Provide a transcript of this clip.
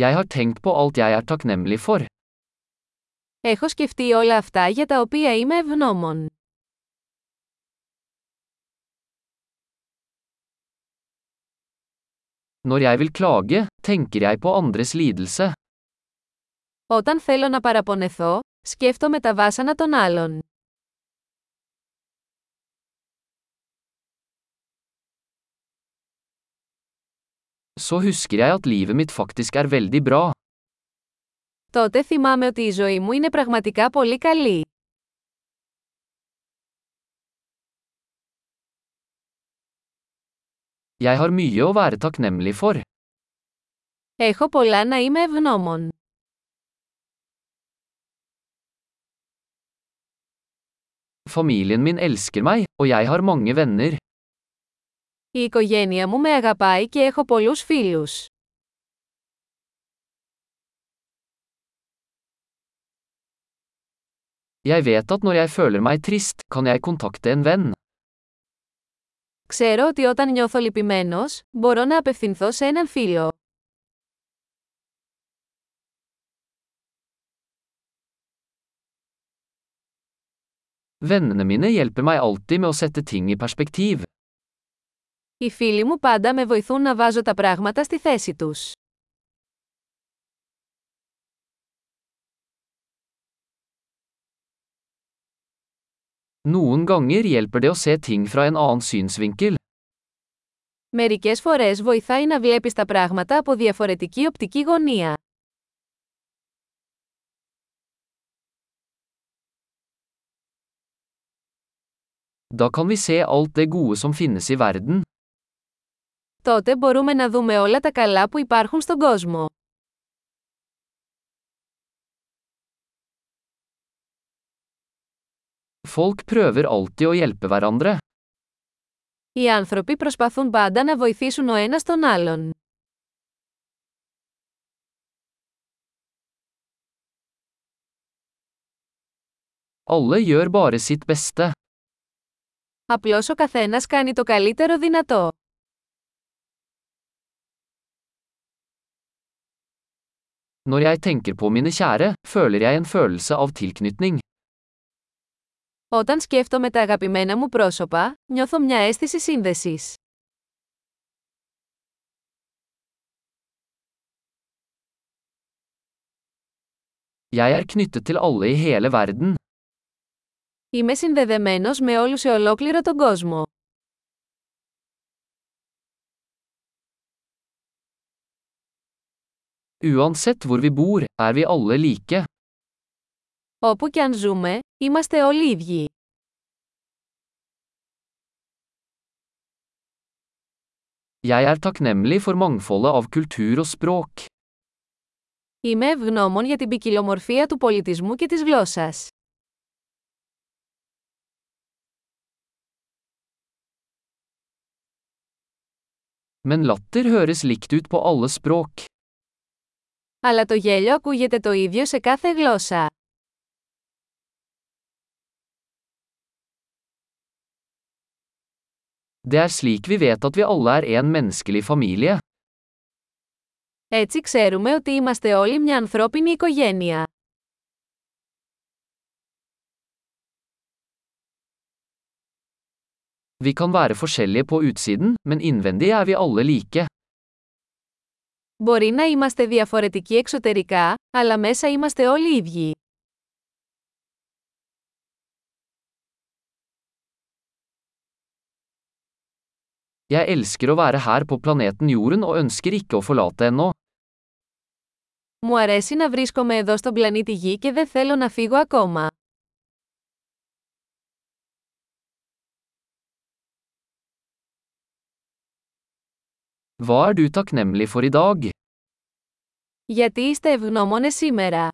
Jeg har tenkt på alt jeg er takknemlig for. Έχω σκεφτεί όλα αυτά για τα οποία είμαι ευγνώμων. Når jeg vil klage, tenker jeg på andres lidelse. Όταν θέλω να παραπονεθώ, σκέφτομαι τα βάσανα των άλλων. Så husker jeg at livet mitt faktisk er veldig bra. Τότε θυμάμαι ότι η ζωή μου είναι πραγματικά πολύ καλή. Jeg har mye å være takknemlig for. Έχω πολλά να είμαι ευγνώμων. Familien min elsker meg, og jeg har mange venner. Η οικογένεια μου με αγαπάει και έχω πολλούς φίλους. Jeg vet at når jeg føler meg trist, kan jeg kontakte en venn. Ξέρω ότι όταν νιώθω λυπημένος, μπορώ να απευθυνθώ σε έναν φίλο. Vennene mine hjelper meg alltid med å sette ting i perspektiv. Οι φίλοι μου πάντα με βοηθούν να βάζω τα πράγματα στη θέση τους. Noen ganger hjelper det å se ting fra en annen synsvinkel. Μερικές φορές βοηθάει να βλέπεις τα πράγματα από διαφορετική οπτική γωνία. Da kan vi se alt det gode som finnes i verden. Τότε μπορούμε να δούμε όλα τα καλά που υπάρχουν στον κόσμο. Folk prøver alltid å hjelpe hverandre. Οι άνθρωποι προσπαθούν πάντα να βοηθήσουν ο ένας τον άλλον. Alle gjør bare sitt beste. Απλώς ο καθένας κάνει το καλύτερο δυνατό. Når jeg tenker på mine kjære, føler jeg en følelse av tilknytning. Όταν σκέφτομαι τα αγαπημένα μου πρόσωπα, νιώθω μια αίσθηση σύνδεσης. Jeg er knyttet til alle i hele verden. Είμαι συνδεδεμένος με όλους σε ολόκληρο τον κόσμο. Uansett hvor vi bor, er vi alle like. Όπου και αν ζούμε, είμαστε όλοι ίδιοι. Jeg er takknemlig for mangfoldet av kultur og språk. Είμαι ευγνώμων για την ποικιλομορφία του πολιτισμού και της γλώσσας. Men latter høres likt ut på alle språk. Αλλά το γέλιο ακούγεται το ίδιο σε κάθε γλώσσα. Det er slik vi vet at vi alle er en menneskelig familie. Έτσι ξέρουμε ότι είμαστε όλοι μια ανθρώπινη οικογένεια. Vi kan være forskjellige på utsiden, men innvendig er vi alle like. Μπορεί να είμαστε διαφορετικοί εξωτερικά, αλλά μέσα είμαστε όλοι ίδιοι. Jeg elsker å være her på planeten Jorden og ønsker ikke å forlate ennå. Μου αρέσει να βρίσκομαι εδώ στον πλανήτη Γη και δεν θέλω να φύγω ακόμα. Hva er du takknemlig for i dag? Γιατί είστε ευγνώμονες σήμερα.